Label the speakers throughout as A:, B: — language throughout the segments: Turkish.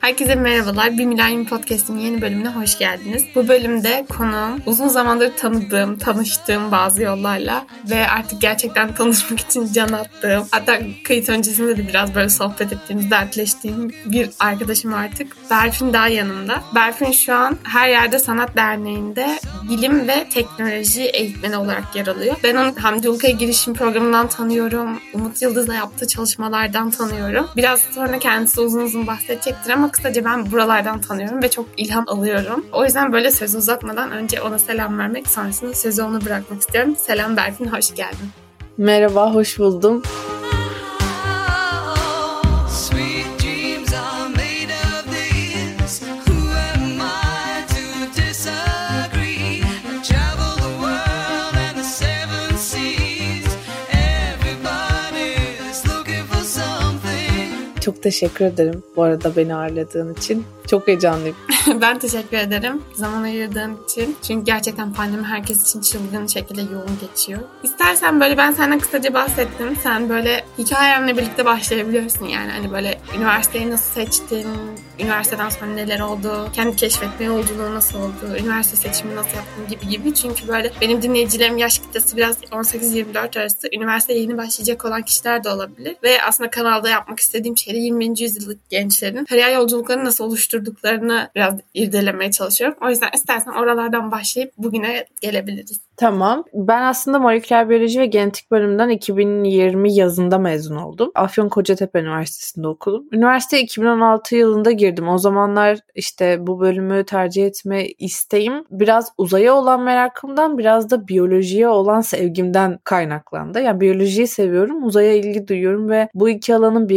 A: Herkese merhabalar. Bir Milenyum Podcast'in yeni bölümüne hoş geldiniz. Bu bölümde konuğum uzun zamandır tanıdığım, tanıştığım bazı yollarla ve artık gerçekten tanışmak için can attığım, hatta kayıt öncesinde de biraz böyle sohbet ettiğimiz, dertleştiğim bir arkadaşım artık. Berfin daha yanımda. Berfin şu an her yerde sanat derneğinde bilim ve teknoloji eğitmeni olarak yer alıyor. Ben onu Hamdi Ulkaya girişim programından tanıyorum. Umut Yıldız'la yaptığı çalışmalardan tanıyorum. Biraz sonra kendisi uzun uzun bahsedecektir ama kısaca ben buralardan tanıyorum ve çok ilham alıyorum. O yüzden böyle söz uzatmadan önce ona selam vermek sonrasında sözü ona bırakmak istiyorum. Selam Berfin, hoş geldin.
B: Merhaba, hoş buldum. Teşekkür ederim bu arada beni ağırladığın için. Çok heyecanlıyım.
A: ben teşekkür ederim zaman ayırdığın için. Çünkü gerçekten pandemi herkes için çılgın şekilde yoğun geçiyor. İstersen böyle ben senden kısaca bahsettim. Sen böyle hikayenle birlikte başlayabiliyorsun yani. Hani böyle üniversiteyi nasıl seçtin, üniversiteden sonra neler oldu, kendi keşfetme yolculuğu nasıl oldu, üniversite seçimi nasıl yaptın gibi gibi. Çünkü böyle benim dinleyicilerim yaş kitlesi biraz 18-24 arası üniversite yeni başlayacak olan kişiler de olabilir. Ve aslında kanalda yapmak istediğim şey de 20. yüzyıllık gençlerin kariyer yolculuklarını nasıl oluşturduklarını biraz irdelemeye çalışıyorum. O yüzden istersen oralardan başlayıp bugüne gelebiliriz.
B: Tamam. Ben aslında moleküler biyoloji ve genetik bölümünden 2020 yazında mezun oldum. Afyon Kocatepe Üniversitesi'nde okudum. Üniversite 2016 yılında girdim. O zamanlar işte bu bölümü tercih etme isteğim biraz uzaya olan merakımdan biraz da biyolojiye olan sevgimden kaynaklandı. Yani biyolojiyi seviyorum, uzaya ilgi duyuyorum ve bu iki alanın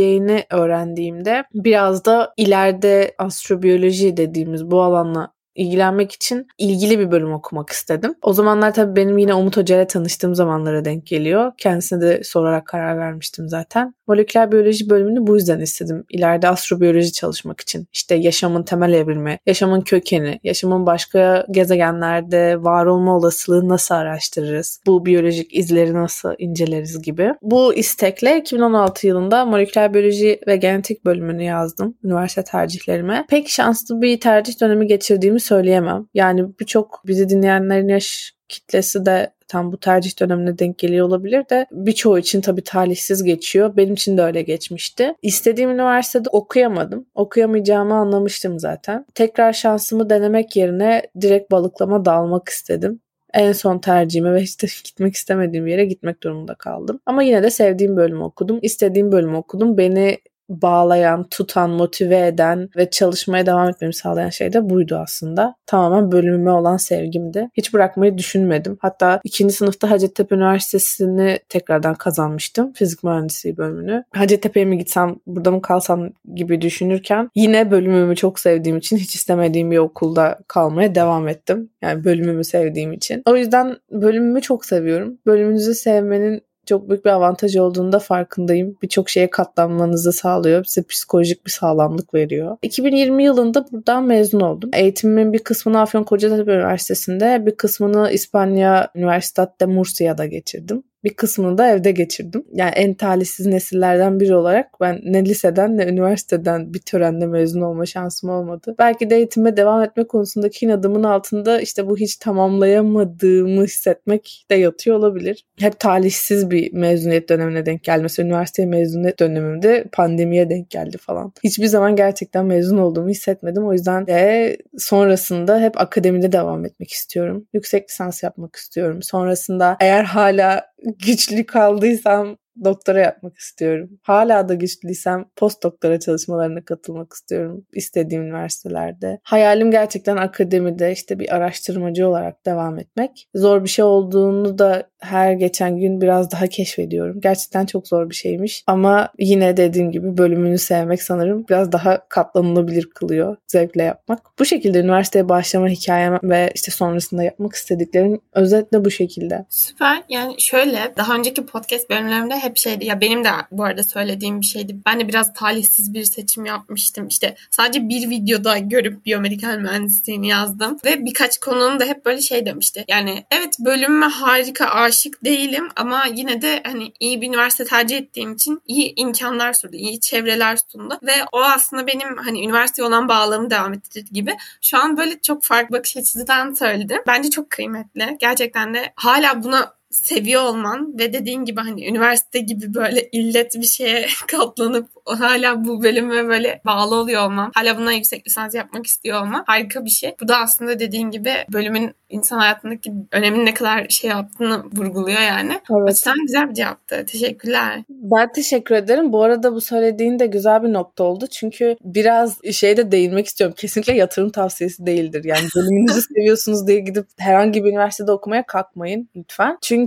B: birleşebileceğini öğrendiğimde biraz da ileride astrobiyoloji dediğimiz bu alanla ilgilenmek için ilgili bir bölüm okumak istedim. O zamanlar tabii benim yine Umut Hoca ile tanıştığım zamanlara denk geliyor. Kendisine de sorarak karar vermiştim zaten. Moleküler biyoloji bölümünü bu yüzden istedim. İleride astrobiyoloji çalışmak için. İşte yaşamın temel evrimi, yaşamın kökeni, yaşamın başka gezegenlerde var olma olasılığı nasıl araştırırız? Bu biyolojik izleri nasıl inceleriz gibi. Bu istekle 2016 yılında moleküler biyoloji ve genetik bölümünü yazdım üniversite tercihlerime. Pek şanslı bir tercih dönemi geçirdiğimi söyleyemem. Yani birçok bizi dinleyenlerin yaş kitlesi de tam bu tercih dönemine denk geliyor olabilir de birçoğu için tabii talihsiz geçiyor. Benim için de öyle geçmişti. İstediğim üniversitede okuyamadım. Okuyamayacağımı anlamıştım zaten. Tekrar şansımı denemek yerine direkt balıklama dalmak istedim en son tercihime ve de gitmek istemediğim yere gitmek durumunda kaldım. Ama yine de sevdiğim bölümü okudum. istediğim bölümü okudum. Beni bağlayan, tutan, motive eden ve çalışmaya devam etmemi sağlayan şey de buydu aslında. Tamamen bölümüme olan sevgimdi. Hiç bırakmayı düşünmedim. Hatta ikinci sınıfta Hacettepe Üniversitesi'ni tekrardan kazanmıştım. Fizik mühendisliği bölümünü. Hacettepe'ye mi gitsem, burada mı kalsam gibi düşünürken yine bölümümü çok sevdiğim için hiç istemediğim bir okulda kalmaya devam ettim. Yani bölümümü sevdiğim için. O yüzden bölümümü çok seviyorum. Bölümünüzü sevmenin çok büyük bir avantaj olduğunda farkındayım. Birçok şeye katlanmanızı sağlıyor. Size psikolojik bir sağlamlık veriyor. 2020 yılında buradan mezun oldum. Eğitimimin bir kısmını Afyon Kocatepe Üniversitesi'nde, bir kısmını İspanya Universitat de Murcia'da geçirdim bir kısmını da evde geçirdim. Yani en talihsiz nesillerden biri olarak ben ne liseden ne üniversiteden bir törenle mezun olma şansım olmadı. Belki de eğitime devam etme konusundaki inadımın altında işte bu hiç tamamlayamadığımı hissetmek de yatıyor olabilir. Hep talihsiz bir mezuniyet dönemine denk geldi. Mesela üniversite mezuniyet dönemimde pandemiye denk geldi falan. Hiçbir zaman gerçekten mezun olduğumu hissetmedim. O yüzden de sonrasında hep akademide devam etmek istiyorum. Yüksek lisans yapmak istiyorum. Sonrasında eğer hala güçlü kaldıysam doktora yapmak istiyorum. Hala da güçlüysem post doktora çalışmalarına katılmak istiyorum istediğim üniversitelerde. Hayalim gerçekten akademide işte bir araştırmacı olarak devam etmek. Zor bir şey olduğunu da her geçen gün biraz daha keşfediyorum. Gerçekten çok zor bir şeymiş ama yine dediğim gibi bölümünü sevmek sanırım biraz daha katlanılabilir kılıyor zevkle yapmak. Bu şekilde üniversiteye başlama hikayem ve işte sonrasında yapmak istediklerim özetle bu şekilde.
A: Süper. Yani şöyle daha önceki podcast bölümlerimde hep şeydi ya benim de bu arada söylediğim bir şeydi. Ben de biraz talihsiz bir seçim yapmıştım. İşte sadece bir videoda görüp biyomedikal mühendisliğini yazdım ve birkaç konunun da hep böyle şey demişti. Yani evet bölümüme harika aşık değilim ama yine de hani iyi bir üniversite tercih ettiğim için iyi imkanlar sundu, iyi çevreler sundu ve o aslında benim hani üniversiteye olan bağlılığımı devam ettirir gibi. Şu an böyle çok farklı bakış açısından söyledim. Bence çok kıymetli. Gerçekten de hala buna seviyor olman ve dediğin gibi hani üniversite gibi böyle illet bir şeye katlanıp hala bu bölüme böyle bağlı oluyor olman, hala bundan yüksek lisans yapmak istiyor olman harika bir şey. Bu da aslında dediğin gibi bölümün insan hayatındaki önemini ne kadar şey yaptığını vurguluyor yani. Evet. Açıdan güzel bir cevaptı. Teşekkürler.
B: Ben teşekkür ederim. Bu arada bu söylediğin de güzel bir nokta oldu. Çünkü biraz şeyde değinmek istiyorum. Kesinlikle yatırım tavsiyesi değildir. Yani bölümünüzü seviyorsunuz diye gidip herhangi bir üniversitede okumaya kalkmayın lütfen. Çünkü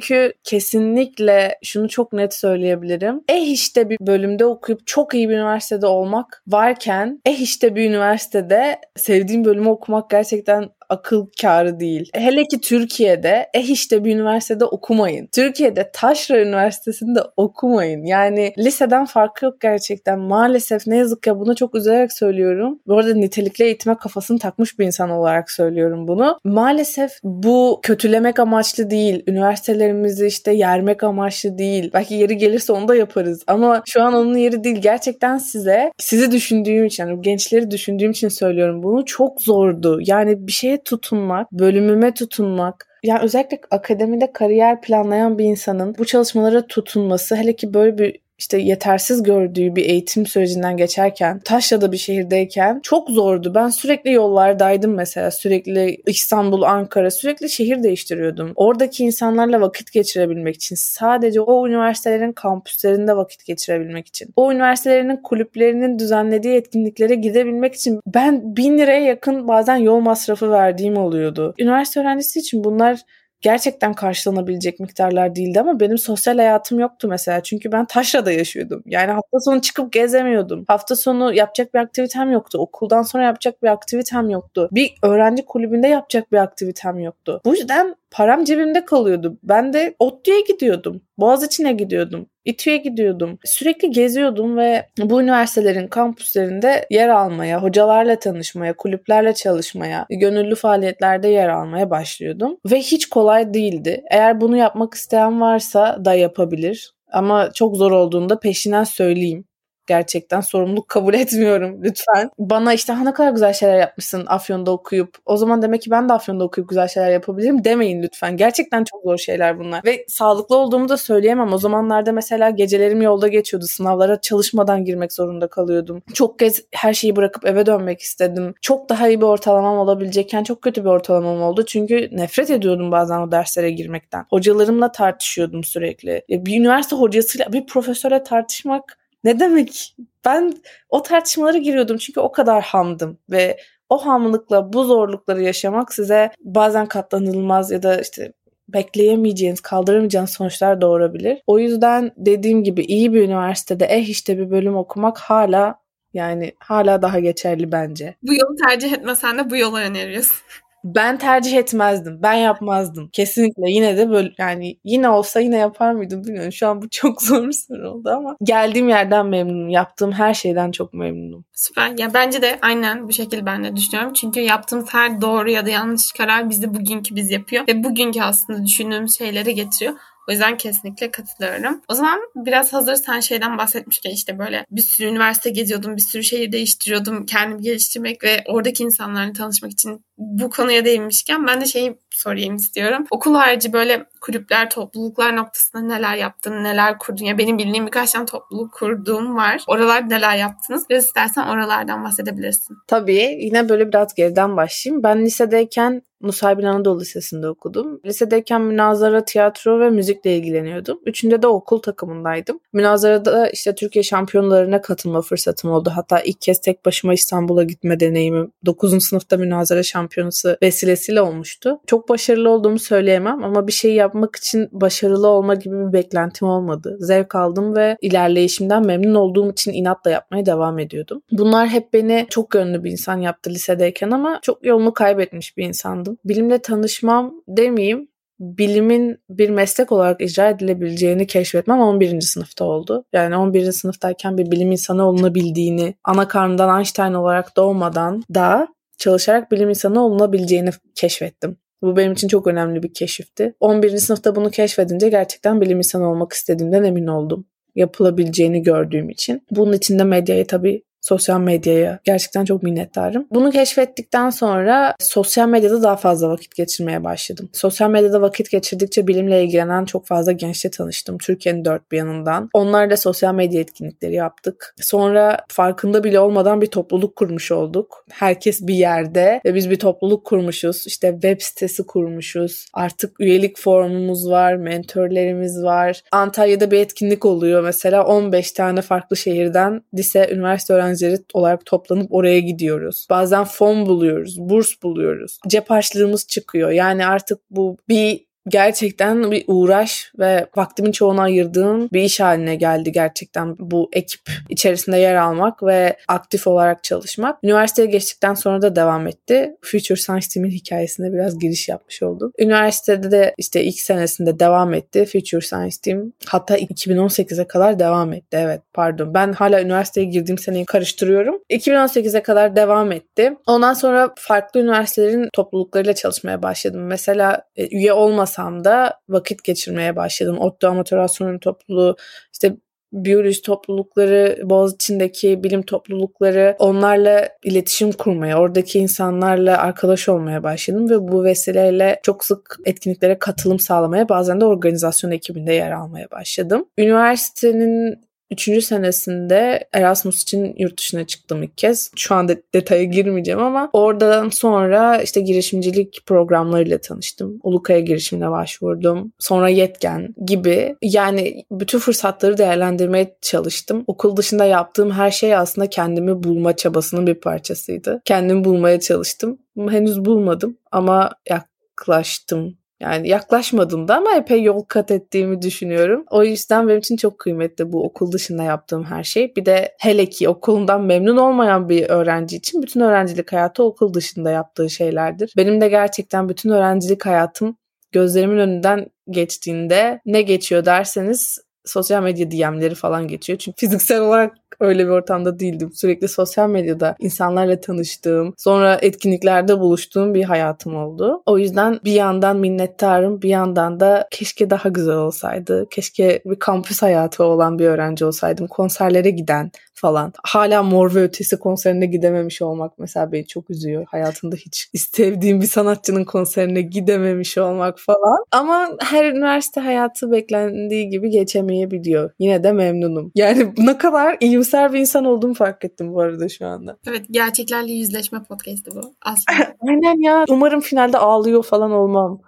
B: kesinlikle şunu çok net söyleyebilirim. Eh işte bir bölümde okuyup çok iyi bir üniversitede olmak varken eh işte bir üniversitede sevdiğim bölümü okumak gerçekten akıl kârı değil. Hele ki Türkiye'de eh işte bir üniversitede okumayın. Türkiye'de Taşra Üniversitesi'nde okumayın. Yani liseden farkı yok gerçekten. Maalesef ne yazık ki bunu çok üzülerek söylüyorum. Bu arada nitelikli eğitime kafasını takmış bir insan olarak söylüyorum bunu. Maalesef bu kötülemek amaçlı değil. Üniversitelerimizi işte yermek amaçlı değil. Belki yeri gelirse onu da yaparız. Ama şu an onun yeri değil. Gerçekten size sizi düşündüğüm için, yani gençleri düşündüğüm için söylüyorum bunu. Çok zordu. Yani bir şeye tutunmak, bölümüme tutunmak, yani özellikle akademide kariyer planlayan bir insanın bu çalışmalara tutunması hele ki böyle bir işte yetersiz gördüğü bir eğitim sürecinden geçerken, Taşra'da bir şehirdeyken çok zordu. Ben sürekli yollardaydım mesela. Sürekli İstanbul, Ankara, sürekli şehir değiştiriyordum. Oradaki insanlarla vakit geçirebilmek için, sadece o üniversitelerin kampüslerinde vakit geçirebilmek için, o üniversitelerin kulüplerinin düzenlediği etkinliklere gidebilmek için ben bin liraya yakın bazen yol masrafı verdiğim oluyordu. Üniversite öğrencisi için bunlar gerçekten karşılanabilecek miktarlar değildi ama benim sosyal hayatım yoktu mesela. Çünkü ben taşrada yaşıyordum. Yani hafta sonu çıkıp gezemiyordum. Hafta sonu yapacak bir aktivitem yoktu. Okuldan sonra yapacak bir aktivitem yoktu. Bir öğrenci kulübünde yapacak bir aktivitem yoktu. Bu yüzden param cebimde kalıyordu. Ben de ODTÜ'ye gidiyordum. Boğaziçi'ne gidiyordum. İTÜ'ye gidiyordum. Sürekli geziyordum ve bu üniversitelerin kampüslerinde yer almaya, hocalarla tanışmaya, kulüplerle çalışmaya, gönüllü faaliyetlerde yer almaya başlıyordum. Ve hiç kolay değildi. Eğer bunu yapmak isteyen varsa da yapabilir. Ama çok zor olduğunda peşinden söyleyeyim gerçekten sorumluluk kabul etmiyorum lütfen. Bana işte ha ne kadar güzel şeyler yapmışsın Afyon'da okuyup o zaman demek ki ben de Afyon'da okuyup güzel şeyler yapabilirim demeyin lütfen. Gerçekten çok zor şeyler bunlar. Ve sağlıklı olduğumu da söyleyemem. O zamanlarda mesela gecelerim yolda geçiyordu. Sınavlara çalışmadan girmek zorunda kalıyordum. Çok kez her şeyi bırakıp eve dönmek istedim. Çok daha iyi bir ortalamam olabilecekken çok kötü bir ortalamam oldu. Çünkü nefret ediyordum bazen o derslere girmekten. Hocalarımla tartışıyordum sürekli. Bir üniversite hocasıyla bir profesöre tartışmak ne demek? Ben o tartışmalara giriyordum çünkü o kadar hamdım ve o hamlıkla bu zorlukları yaşamak size bazen katlanılmaz ya da işte bekleyemeyeceğiniz, kaldıramayacağınız sonuçlar doğurabilir. O yüzden dediğim gibi iyi bir üniversitede eh işte bir bölüm okumak hala yani hala daha geçerli bence.
A: Bu yolu tercih etmesen de bu yolu öneriyorsun.
B: Ben tercih etmezdim. Ben yapmazdım. Kesinlikle yine de böyle yani yine olsa yine yapar mıydım bilmiyorum. Şu an bu çok zor bir soru oldu ama geldiğim yerden memnunum. Yaptığım her şeyden çok memnunum.
A: Süper. Ya bence de aynen bu şekilde ben de düşünüyorum. Çünkü yaptığımız her doğru ya da yanlış karar bizi bugünkü biz yapıyor ve bugünkü aslında düşündüğümüz şeyleri getiriyor. O yüzden kesinlikle katılıyorum. O zaman biraz hazır sen şeyden bahsetmişken işte böyle bir sürü üniversite geziyordum, bir sürü şehir değiştiriyordum, kendimi geliştirmek ve oradaki insanlarla tanışmak için bu konuya değinmişken ben de şeyi sorayım istiyorum. Okul harici böyle kulüpler, topluluklar noktasında neler yaptın, neler kurdun? Ya benim bildiğim birkaç tane topluluk kurduğum var. Oralar neler yaptınız? Biraz istersen oralardan bahsedebilirsin.
B: Tabii. Yine böyle biraz geriden başlayayım. Ben lisedeyken Nusaybin Anadolu Lisesi'nde okudum. Lisedeyken münazara, tiyatro ve müzikle ilgileniyordum. Üçünde de okul takımındaydım. Münazarada işte Türkiye şampiyonlarına katılma fırsatım oldu. Hatta ilk kez tek başıma İstanbul'a gitme deneyimim 9. sınıfta münazara şampiyonası vesilesiyle olmuştu. Çok başarılı olduğumu söyleyemem ama bir şey yapmak için başarılı olma gibi bir beklentim olmadı. Zevk aldım ve ilerleyişimden memnun olduğum için inatla yapmaya devam ediyordum. Bunlar hep beni çok gönlü bir insan yaptı lisedeyken ama çok yolunu kaybetmiş bir insandım. Bilimle tanışmam demeyeyim bilimin bir meslek olarak icra edilebileceğini keşfetmem 11. sınıfta oldu. Yani 11. sınıftayken bir bilim insanı olunabildiğini, ana karnından Einstein olarak doğmadan da çalışarak bilim insanı olunabileceğini keşfettim. Bu benim için çok önemli bir keşifti. 11. sınıfta bunu keşfedince gerçekten bilim insanı olmak istediğimden emin oldum yapılabileceğini gördüğüm için. Bunun için de medyayı tabii sosyal medyaya gerçekten çok minnettarım. Bunu keşfettikten sonra sosyal medyada daha fazla vakit geçirmeye başladım. Sosyal medyada vakit geçirdikçe bilimle ilgilenen çok fazla gençle tanıştım. Türkiye'nin dört bir yanından. Onlarla sosyal medya etkinlikleri yaptık. Sonra farkında bile olmadan bir topluluk kurmuş olduk. Herkes bir yerde ve biz bir topluluk kurmuşuz. İşte web sitesi kurmuşuz. Artık üyelik formumuz var, mentorlarımız var. Antalya'da bir etkinlik oluyor mesela 15 tane farklı şehirden lise, üniversite öğrencileri öğrencileri olarak toplanıp oraya gidiyoruz. Bazen fon buluyoruz, burs buluyoruz. Cep harçlığımız çıkıyor. Yani artık bu bir gerçekten bir uğraş ve vaktimin çoğunu ayırdığım bir iş haline geldi gerçekten bu ekip içerisinde yer almak ve aktif olarak çalışmak. Üniversiteye geçtikten sonra da devam etti. Future Science Team'in hikayesine biraz giriş yapmış oldum. Üniversitede de işte ilk senesinde devam etti Future Science Team. Hatta 2018'e kadar devam etti. Evet pardon. Ben hala üniversiteye girdiğim seneyi karıştırıyorum. 2018'e kadar devam etti. Ondan sonra farklı üniversitelerin topluluklarıyla çalışmaya başladım. Mesela e, üye olmasam olmasam da vakit geçirmeye başladım. ODTÜ Amatör Astronomi Topluluğu, işte biyoloji toplulukları, Boğaziçi'ndeki bilim toplulukları onlarla iletişim kurmaya, oradaki insanlarla arkadaş olmaya başladım ve bu vesileyle çok sık etkinliklere katılım sağlamaya bazen de organizasyon ekibinde yer almaya başladım. Üniversitenin Üçüncü senesinde Erasmus için yurt dışına çıktım ilk kez. Şu anda detaya girmeyeceğim ama oradan sonra işte girişimcilik programlarıyla tanıştım. Ulukaya girişimine başvurdum. Sonra Yetken gibi. Yani bütün fırsatları değerlendirmeye çalıştım. Okul dışında yaptığım her şey aslında kendimi bulma çabasının bir parçasıydı. Kendimi bulmaya çalıştım. Henüz bulmadım ama yaklaştım yani yaklaşmadım da ama epey yol kat ettiğimi düşünüyorum. O yüzden benim için çok kıymetli bu okul dışında yaptığım her şey. Bir de hele ki okulundan memnun olmayan bir öğrenci için bütün öğrencilik hayatı okul dışında yaptığı şeylerdir. Benim de gerçekten bütün öğrencilik hayatım gözlerimin önünden geçtiğinde ne geçiyor derseniz sosyal medya DM'leri falan geçiyor. Çünkü fiziksel olarak öyle bir ortamda değildim. Sürekli sosyal medyada insanlarla tanıştığım, sonra etkinliklerde buluştuğum bir hayatım oldu. O yüzden bir yandan minnettarım, bir yandan da keşke daha güzel olsaydı. Keşke bir kampüs hayatı olan bir öğrenci olsaydım. Konserlere giden falan. Hala Mor ve Ötesi konserine gidememiş olmak mesela beni çok üzüyor. Hayatımda hiç istediğim bir sanatçının konserine gidememiş olmak falan. Ama her üniversite hayatı beklendiği gibi geçemeyebiliyor. Yine de memnunum. Yani ne kadar iyimser bir insan olduğumu fark ettim bu arada şu anda.
A: Evet gerçeklerle yüzleşme podcast'i bu aslında.
B: Aynen ya. Umarım finalde ağlıyor falan olmam.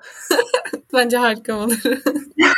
A: Bence harika olur.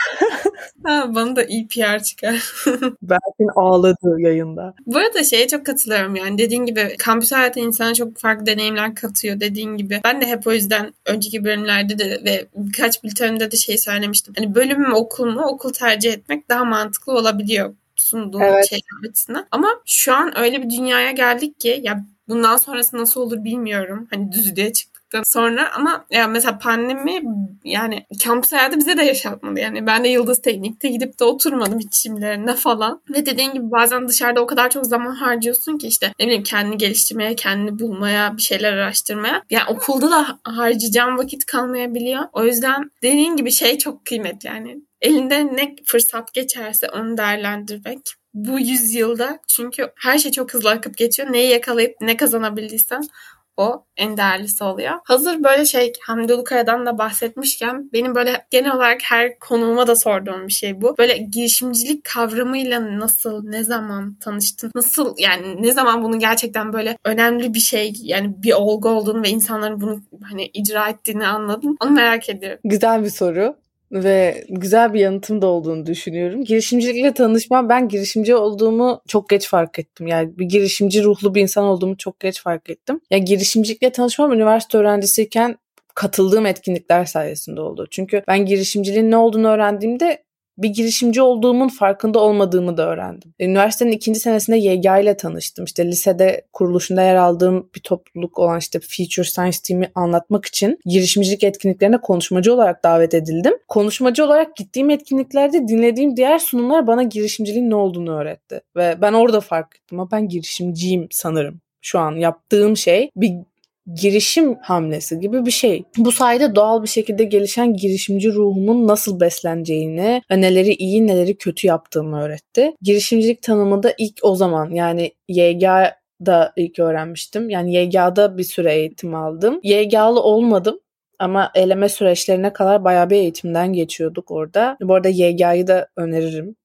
A: ha, bana da iyi PR çıkar.
B: Belki ağladı yayında.
A: Bu arada şeye çok katılıyorum yani dediğin gibi kampüs hayatı insana çok farklı deneyimler katıyor dediğin gibi. Ben de hep o yüzden önceki bölümlerde de ve birkaç bültenimde de şey söylemiştim. Hani bölüm mü okul mu okul tercih etmek daha mantıklı olabiliyor sunduğum evet. şeyler açısından. Ama şu an öyle bir dünyaya geldik ki ya bundan sonrası nasıl olur bilmiyorum. Hani düzlüğe çık çıktıktan sonra ama ya mesela pandemi yani kampüs hayatı bize de yaşatmadı. Yani ben de Yıldız Teknik'te gidip de oturmadım hiç şimdilerinde falan. Ve dediğin gibi bazen dışarıda o kadar çok zaman harcıyorsun ki işte ne bileyim kendini geliştirmeye, kendini bulmaya, bir şeyler araştırmaya. Yani okulda da harcayacağım vakit kalmayabiliyor. O yüzden dediğin gibi şey çok kıymetli yani. Elinde ne fırsat geçerse onu değerlendirmek bu yüzyılda çünkü her şey çok hızlı akıp geçiyor. Neyi yakalayıp ne kazanabildiysen o en değerlisi oluyor. Hazır böyle şey Hamdi Ulukaya'dan da bahsetmişken benim böyle genel olarak her konuğuma da sorduğum bir şey bu. Böyle girişimcilik kavramıyla nasıl, ne zaman tanıştın? Nasıl yani ne zaman bunu gerçekten böyle önemli bir şey yani bir olgu olduğunu ve insanların bunu hani icra ettiğini anladın? Onu merak ediyorum.
B: Güzel bir soru ve güzel bir yanıtım da olduğunu düşünüyorum. Girişimcilikle tanışmam ben girişimci olduğumu çok geç fark ettim. Yani bir girişimci ruhlu bir insan olduğumu çok geç fark ettim. Yani girişimcilikle tanışmam üniversite öğrencisiyken katıldığım etkinlikler sayesinde oldu. Çünkü ben girişimciliğin ne olduğunu öğrendiğimde bir girişimci olduğumun farkında olmadığımı da öğrendim. Üniversitenin ikinci senesinde YGA ile tanıştım. İşte lisede kuruluşunda yer aldığım bir topluluk olan işte Future Science Team'i anlatmak için girişimcilik etkinliklerine konuşmacı olarak davet edildim. Konuşmacı olarak gittiğim etkinliklerde dinlediğim diğer sunumlar bana girişimciliğin ne olduğunu öğretti. Ve ben orada fark ettim. Ama ben girişimciyim sanırım şu an yaptığım şey bir girişim hamlesi gibi bir şey. Bu sayede doğal bir şekilde gelişen girişimci ruhumun nasıl besleneceğini ve neleri iyi neleri kötü yaptığımı öğretti. Girişimcilik tanımı da ilk o zaman yani YG da ilk öğrenmiştim. Yani YGA'da bir süre eğitim aldım. YGA'lı olmadım ama eleme süreçlerine kadar bayağı bir eğitimden geçiyorduk orada. Bu arada YGA'yı da öneririm.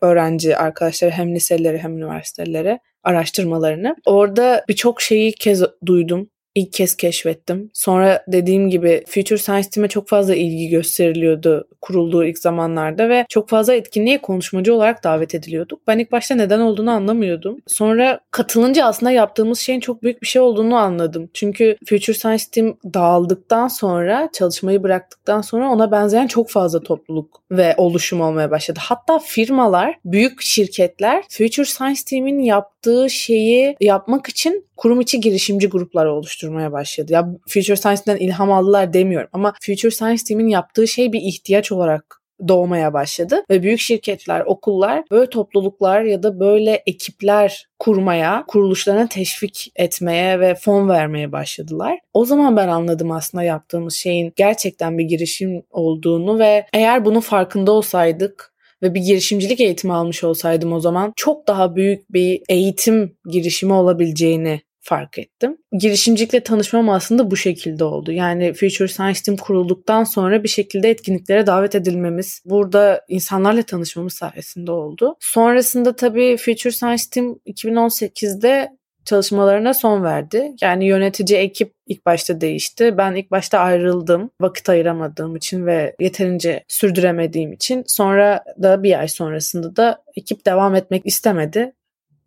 B: Öğrenci arkadaşları hem liseleri hem üniversitelere araştırmalarını. Orada birçok şeyi kez duydum ilk kez keşfettim. Sonra dediğim gibi Future Science Team'e çok fazla ilgi gösteriliyordu kurulduğu ilk zamanlarda ve çok fazla etkinliğe konuşmacı olarak davet ediliyorduk. Ben ilk başta neden olduğunu anlamıyordum. Sonra katılınca aslında yaptığımız şeyin çok büyük bir şey olduğunu anladım. Çünkü Future Science Team dağıldıktan sonra, çalışmayı bıraktıktan sonra ona benzeyen çok fazla topluluk ve oluşum olmaya başladı. Hatta firmalar, büyük şirketler Future Science Team'in yaptığı şeyi yapmak için kurum içi girişimci gruplar oluşturmaya başladı. Ya Future Science'den ilham aldılar demiyorum ama Future Science Team'in yaptığı şey bir ihtiyaç olarak doğmaya başladı ve büyük şirketler, okullar böyle topluluklar ya da böyle ekipler kurmaya, kuruluşlarına teşvik etmeye ve fon vermeye başladılar. O zaman ben anladım aslında yaptığımız şeyin gerçekten bir girişim olduğunu ve eğer bunun farkında olsaydık ve bir girişimcilik eğitimi almış olsaydım o zaman çok daha büyük bir eğitim girişimi olabileceğini fark ettim. Girişimcilikle tanışmam aslında bu şekilde oldu. Yani Future Science Team kurulduktan sonra bir şekilde etkinliklere davet edilmemiz, burada insanlarla tanışmamız sayesinde oldu. Sonrasında tabii Future Science Team 2018'de çalışmalarına son verdi. Yani yönetici ekip ilk başta değişti. Ben ilk başta ayrıldım. Vakit ayıramadığım için ve yeterince sürdüremediğim için. Sonra da bir ay sonrasında da ekip devam etmek istemedi.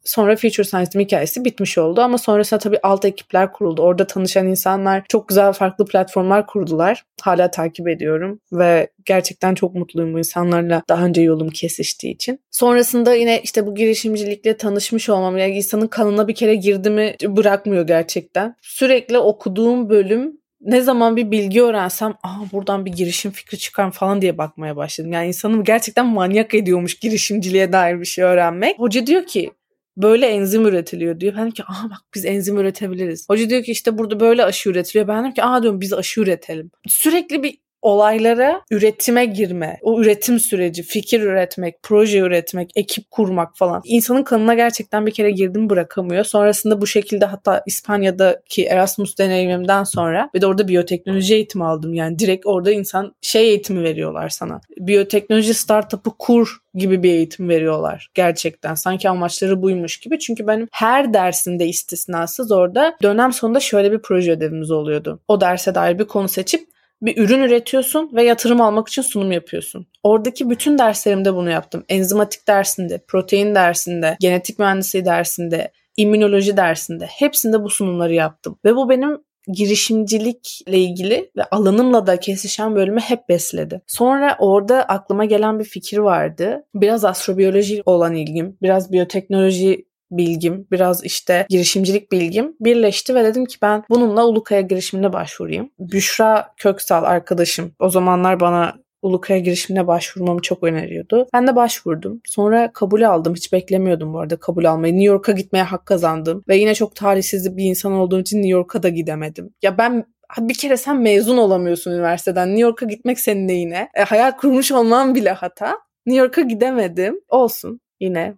B: Sonra Future Science'ın hikayesi bitmiş oldu ama sonrasında tabii alt ekipler kuruldu. Orada tanışan insanlar çok güzel farklı platformlar kurdular. Hala takip ediyorum ve gerçekten çok mutluyum bu insanlarla daha önce yolum kesiştiği için. Sonrasında yine işte bu girişimcilikle tanışmış olmam yani insanın kanına bir kere girdi mi bırakmıyor gerçekten. Sürekli okuduğum bölüm ne zaman bir bilgi öğrensem aa buradan bir girişim fikri çıkar falan diye bakmaya başladım. Yani insanı gerçekten manyak ediyormuş girişimciliğe dair bir şey öğrenmek. Hoca diyor ki böyle enzim üretiliyor diyor. Ben ki aha bak biz enzim üretebiliriz. Hoca diyor ki işte burada böyle aşı üretiliyor. Ben dedim ki aa diyorum biz aşı üretelim. Sürekli bir olaylara üretime girme, o üretim süreci, fikir üretmek, proje üretmek, ekip kurmak falan. İnsanın kanına gerçekten bir kere girdim bırakamıyor. Sonrasında bu şekilde hatta İspanya'daki Erasmus deneyimimden sonra bir de orada biyoteknoloji eğitimi aldım. Yani direkt orada insan şey eğitimi veriyorlar sana. Biyoteknoloji startup'ı kur gibi bir eğitim veriyorlar gerçekten. Sanki amaçları buymuş gibi. Çünkü benim her dersinde istisnasız orada dönem sonunda şöyle bir proje ödevimiz oluyordu. O derse dair bir konu seçip bir ürün üretiyorsun ve yatırım almak için sunum yapıyorsun. Oradaki bütün derslerimde bunu yaptım. Enzimatik dersinde, protein dersinde, genetik mühendisliği dersinde, immünoloji dersinde hepsinde bu sunumları yaptım. Ve bu benim girişimcilikle ilgili ve alanımla da kesişen bölümü hep besledi. Sonra orada aklıma gelen bir fikir vardı. Biraz astrobiyoloji olan ilgim, biraz biyoteknoloji bilgim, biraz işte girişimcilik bilgim birleşti ve dedim ki ben bununla Ulukaya girişimine başvurayım. Büşra Köksal arkadaşım o zamanlar bana Ulukaya girişimine başvurmamı çok öneriyordu. Ben de başvurdum. Sonra kabul aldım. Hiç beklemiyordum bu arada kabul almayı. New York'a gitmeye hak kazandım. Ve yine çok talihsiz bir insan olduğum için New York'a da gidemedim. Ya ben bir kere sen mezun olamıyorsun üniversiteden. New York'a gitmek senin neyine? E, hayal kurmuş olmam bile hata. New York'a gidemedim. Olsun. Yine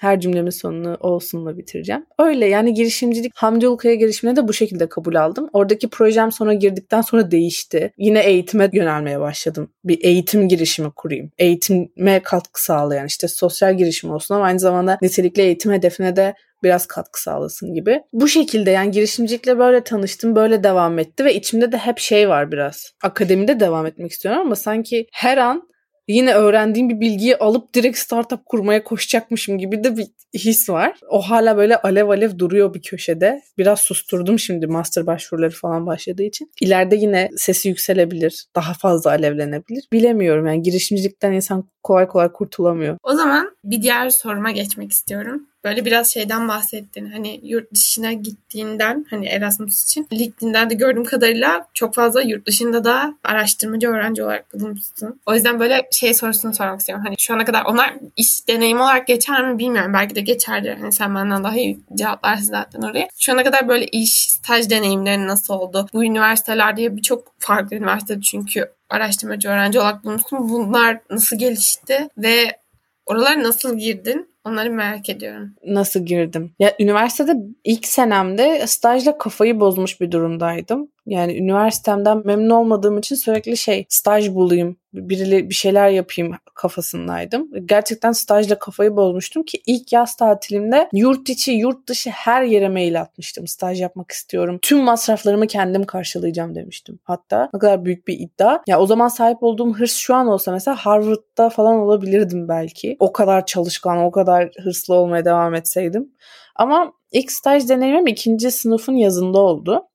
B: her cümlemin sonunu olsunla bitireceğim. Öyle yani girişimcilik Hamdi Ulukaya girişimine de bu şekilde kabul aldım. Oradaki projem sonra girdikten sonra değişti. Yine eğitime yönelmeye başladım. Bir eğitim girişimi kurayım. Eğitime katkı sağlayan işte sosyal girişim olsun ama aynı zamanda nitelikli eğitim hedefine de biraz katkı sağlasın gibi. Bu şekilde yani girişimcilikle böyle tanıştım, böyle devam etti ve içimde de hep şey var biraz. Akademide devam etmek istiyorum ama sanki her an yine öğrendiğim bir bilgiyi alıp direkt startup kurmaya koşacakmışım gibi de bir his var. O hala böyle alev alev duruyor bir köşede. Biraz susturdum şimdi master başvuruları falan başladığı için. İleride yine sesi yükselebilir. Daha fazla alevlenebilir. Bilemiyorum yani girişimcilikten insan kolay kolay kurtulamıyor.
A: O zaman bir diğer soruma geçmek istiyorum. Böyle biraz şeyden bahsettin. Hani yurt dışına gittiğinden hani Erasmus için LinkedIn'den de gördüğüm kadarıyla çok fazla yurt dışında da araştırmacı öğrenci olarak bulunmuşsun. O yüzden böyle şey sorusunu sormak istiyorum. Hani şu ana kadar onlar iş deneyimi olarak geçer mi bilmiyorum. Belki de geçerdir. Hani sen benden daha iyi cevaplarsın zaten oraya. Şu ana kadar böyle iş, staj deneyimleri nasıl oldu? Bu üniversitelerde birçok farklı üniversitede çünkü araştırmacı öğrenci olarak bulunmuşsun. Bunlar nasıl gelişti ve oralara nasıl girdin? Onları merak ediyorum.
B: Nasıl girdim? Ya üniversitede ilk senemde stajla kafayı bozmuş bir durumdaydım. Yani üniversitemden memnun olmadığım için sürekli şey staj bulayım, birileri bir şeyler yapayım kafasındaydım. Gerçekten stajla kafayı bozmuştum ki ilk yaz tatilimde yurt içi, yurt dışı her yere mail atmıştım. Staj yapmak istiyorum. Tüm masraflarımı kendim karşılayacağım demiştim. Hatta ne kadar büyük bir iddia. Ya o zaman sahip olduğum hırs şu an olsa mesela Harvard'da falan olabilirdim belki. O kadar çalışkan, o kadar hırslı olmaya devam etseydim. Ama ilk staj deneyimim ikinci sınıfın yazında oldu.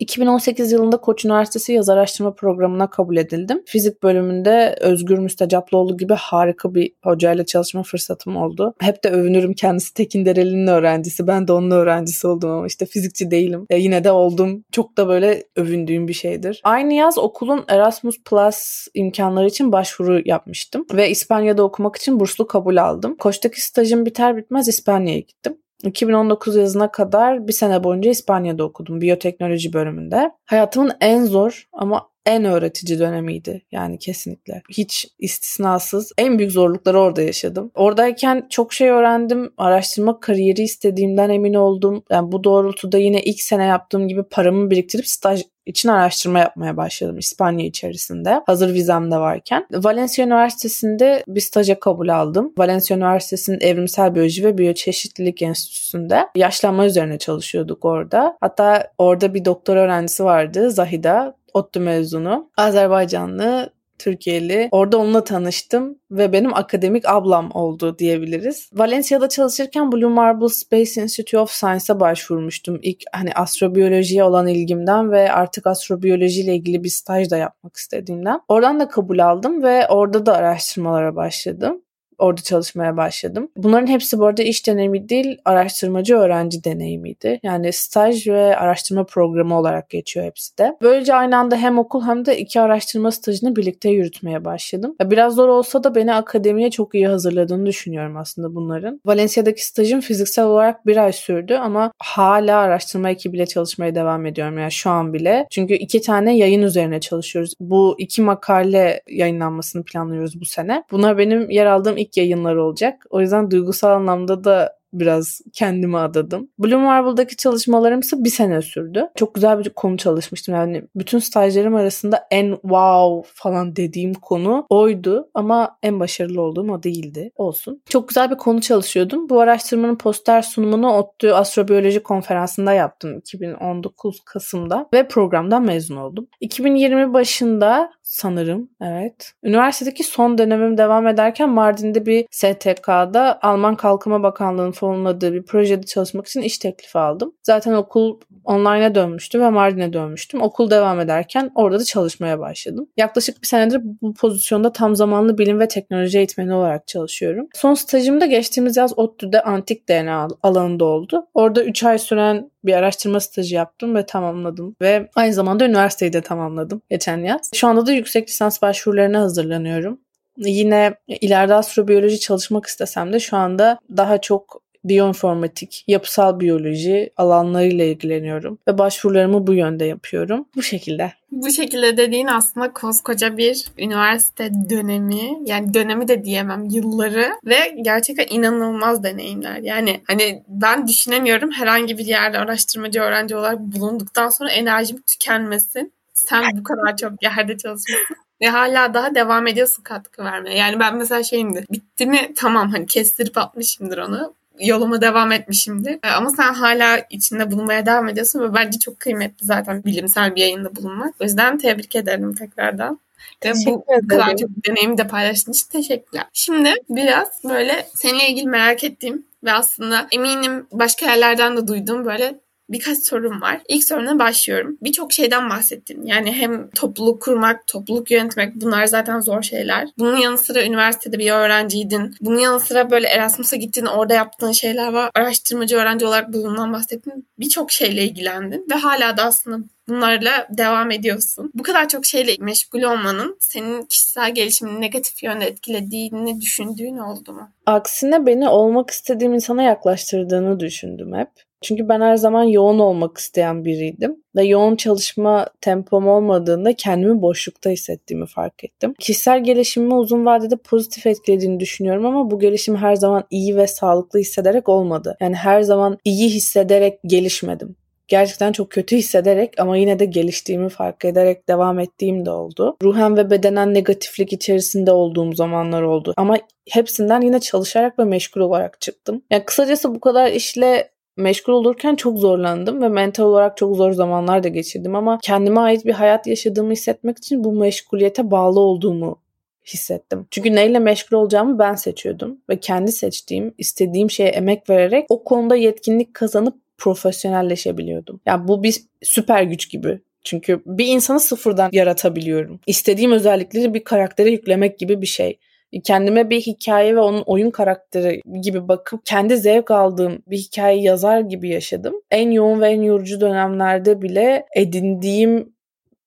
B: 2018 yılında Koç Üniversitesi Yaz Araştırma Programı'na kabul edildim. Fizik bölümünde Özgür Müstecaplıoğlu gibi harika bir hocayla çalışma fırsatım oldu. Hep de övünürüm kendisi Tekin Dereli'nin öğrencisi. Ben de onun öğrencisi oldum ama işte fizikçi değilim. E yine de oldum. Çok da böyle övündüğüm bir şeydir. Aynı yaz okulun Erasmus Plus imkanları için başvuru yapmıştım. Ve İspanya'da okumak için burslu kabul aldım. Koç'taki stajım biter bitmez İspanya'ya gittim. 2019 yazına kadar bir sene boyunca İspanya'da okudum biyoteknoloji bölümünde. Hayatımın en zor ama en öğretici dönemiydi yani kesinlikle. Hiç istisnasız en büyük zorlukları orada yaşadım. Oradayken çok şey öğrendim. Araştırma kariyeri istediğimden emin oldum. Yani bu doğrultuda yine ilk sene yaptığım gibi paramı biriktirip staj için araştırma yapmaya başladım İspanya içerisinde. Hazır vizem de varken. Valencia Üniversitesi'nde bir staja kabul aldım. Valencia Üniversitesi'nin Evrimsel Biyoloji ve Biyoçeşitlilik Enstitüsü'nde yaşlanma üzerine çalışıyorduk orada. Hatta orada bir doktor öğrencisi vardı Zahida. ODTÜ mezunu. Azerbaycanlı Türkiye'li. Orada onunla tanıştım ve benim akademik ablam oldu diyebiliriz. Valencia'da çalışırken Blue Marble Space Institute of Science'a başvurmuştum. İlk hani astrobiyolojiye olan ilgimden ve artık astrobiyolojiyle ilgili bir staj da yapmak istediğimden. Oradan da kabul aldım ve orada da araştırmalara başladım orada çalışmaya başladım. Bunların hepsi bu arada iş deneyimi değil, araştırmacı öğrenci deneyimiydi. Yani staj ve araştırma programı olarak geçiyor hepsi de. Böylece aynı anda hem okul hem de iki araştırma stajını birlikte yürütmeye başladım. Biraz zor olsa da beni akademiye çok iyi hazırladığını düşünüyorum aslında bunların. Valencia'daki stajım fiziksel olarak bir ay sürdü ama hala araştırma ekibiyle çalışmaya devam ediyorum. Yani şu an bile. Çünkü iki tane yayın üzerine çalışıyoruz. Bu iki makale yayınlanmasını planlıyoruz bu sene. Bunlar benim yer aldığım ilk yayınlar olacak. O yüzden duygusal anlamda da biraz kendime adadım. Blue Marble'daki çalışmalarım ise bir sene sürdü. Çok güzel bir konu çalışmıştım. Yani bütün stajlarım arasında en wow falan dediğim konu oydu. Ama en başarılı olduğum o değildi. Olsun. Çok güzel bir konu çalışıyordum. Bu araştırmanın poster sunumunu ODTÜ Astrobiyoloji Konferansı'nda yaptım 2019 Kasım'da ve programdan mezun oldum. 2020 başında sanırım evet. Üniversitedeki son dönemim devam ederken Mardin'de bir STK'da Alman Kalkınma Bakanlığı'nın fonladığı bir projede çalışmak için iş teklifi aldım. Zaten okul online'a dönmüştü ve Mardin'e dönmüştüm. Okul devam ederken orada da çalışmaya başladım. Yaklaşık bir senedir bu pozisyonda tam zamanlı bilim ve teknoloji eğitmeni olarak çalışıyorum. Son stajım da geçtiğimiz yaz ODTÜ'de antik DNA alanında oldu. Orada 3 ay süren bir araştırma stajı yaptım ve tamamladım. Ve aynı zamanda üniversiteyi de tamamladım geçen yaz. Şu anda da yüksek lisans başvurularına hazırlanıyorum. Yine ileride astrobiyoloji çalışmak istesem de şu anda daha çok biyoinformatik, yapısal biyoloji alanlarıyla ilgileniyorum ve başvurularımı bu yönde yapıyorum. Bu şekilde.
A: Bu şekilde dediğin aslında koskoca bir üniversite dönemi yani dönemi de diyemem yılları ve gerçekten inanılmaz deneyimler. Yani hani ben düşünemiyorum herhangi bir yerde araştırmacı öğrenci olarak bulunduktan sonra enerjim tükenmesin. Sen bu kadar çok yerde çalışmışsın. Ve hala daha devam ediyorsun katkı vermeye. Yani ben mesela şeyimdir. Bitti mi tamam hani kestirip atmışımdır onu yoluma devam etmişimdir. E, ama sen hala içinde bulunmaya devam ediyorsun ve bence çok kıymetli zaten bilimsel bir yayında bulunmak. O yüzden tebrik ederim tekrardan. Ve bu kadar çok deneyimi de paylaştığın için teşekkürler. Şimdi biraz böyle seninle ilgili merak ettiğim ve aslında eminim başka yerlerden de duyduğum böyle birkaç sorum var. İlk soruna başlıyorum. Birçok şeyden bahsettin. Yani hem topluluk kurmak, topluluk yönetmek bunlar zaten zor şeyler. Bunun yanı sıra üniversitede bir öğrenciydin. Bunun yanı sıra böyle Erasmus'a gittin orada yaptığın şeyler var. Araştırmacı öğrenci olarak bundan bahsettin. Birçok şeyle ilgilendin ve hala da aslında bunlarla devam ediyorsun. Bu kadar çok şeyle meşgul olmanın senin kişisel gelişimini negatif yönde etkilediğini düşündüğün oldu mu?
B: Aksine beni olmak istediğim insana yaklaştırdığını düşündüm hep. Çünkü ben her zaman yoğun olmak isteyen biriydim. Ve yoğun çalışma tempom olmadığında kendimi boşlukta hissettiğimi fark ettim. Kişisel gelişimimi uzun vadede pozitif etkilediğini düşünüyorum ama bu gelişim her zaman iyi ve sağlıklı hissederek olmadı. Yani her zaman iyi hissederek gelişmedim gerçekten çok kötü hissederek ama yine de geliştiğimi fark ederek devam ettiğim de oldu. Ruhen ve bedenen negatiflik içerisinde olduğum zamanlar oldu. Ama hepsinden yine çalışarak ve meşgul olarak çıktım. Yani kısacası bu kadar işle meşgul olurken çok zorlandım ve mental olarak çok zor zamanlar da geçirdim ama kendime ait bir hayat yaşadığımı hissetmek için bu meşguliyete bağlı olduğumu hissettim. Çünkü neyle meşgul olacağımı ben seçiyordum ve kendi seçtiğim, istediğim şeye emek vererek o konuda yetkinlik kazanıp profesyonelleşebiliyordum. Yani bu bir süper güç gibi. Çünkü bir insanı sıfırdan yaratabiliyorum. İstediğim özellikleri bir karaktere yüklemek gibi bir şey kendime bir hikaye ve onun oyun karakteri gibi bakıp kendi zevk aldığım bir hikaye yazar gibi yaşadım. En yoğun ve en yorucu dönemlerde bile edindiğim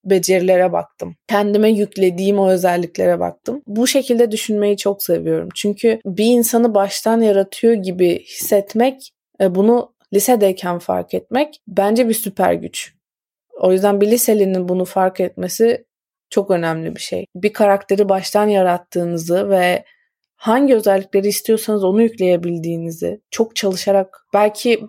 B: becerilere baktım. Kendime yüklediğim o özelliklere baktım. Bu şekilde düşünmeyi çok seviyorum. Çünkü bir insanı baştan yaratıyor gibi hissetmek, e, bunu lisedeyken fark etmek bence bir süper güç. O yüzden bir liselinin bunu fark etmesi çok önemli bir şey. Bir karakteri baştan yarattığınızı ve hangi özellikleri istiyorsanız onu yükleyebildiğinizi, çok çalışarak belki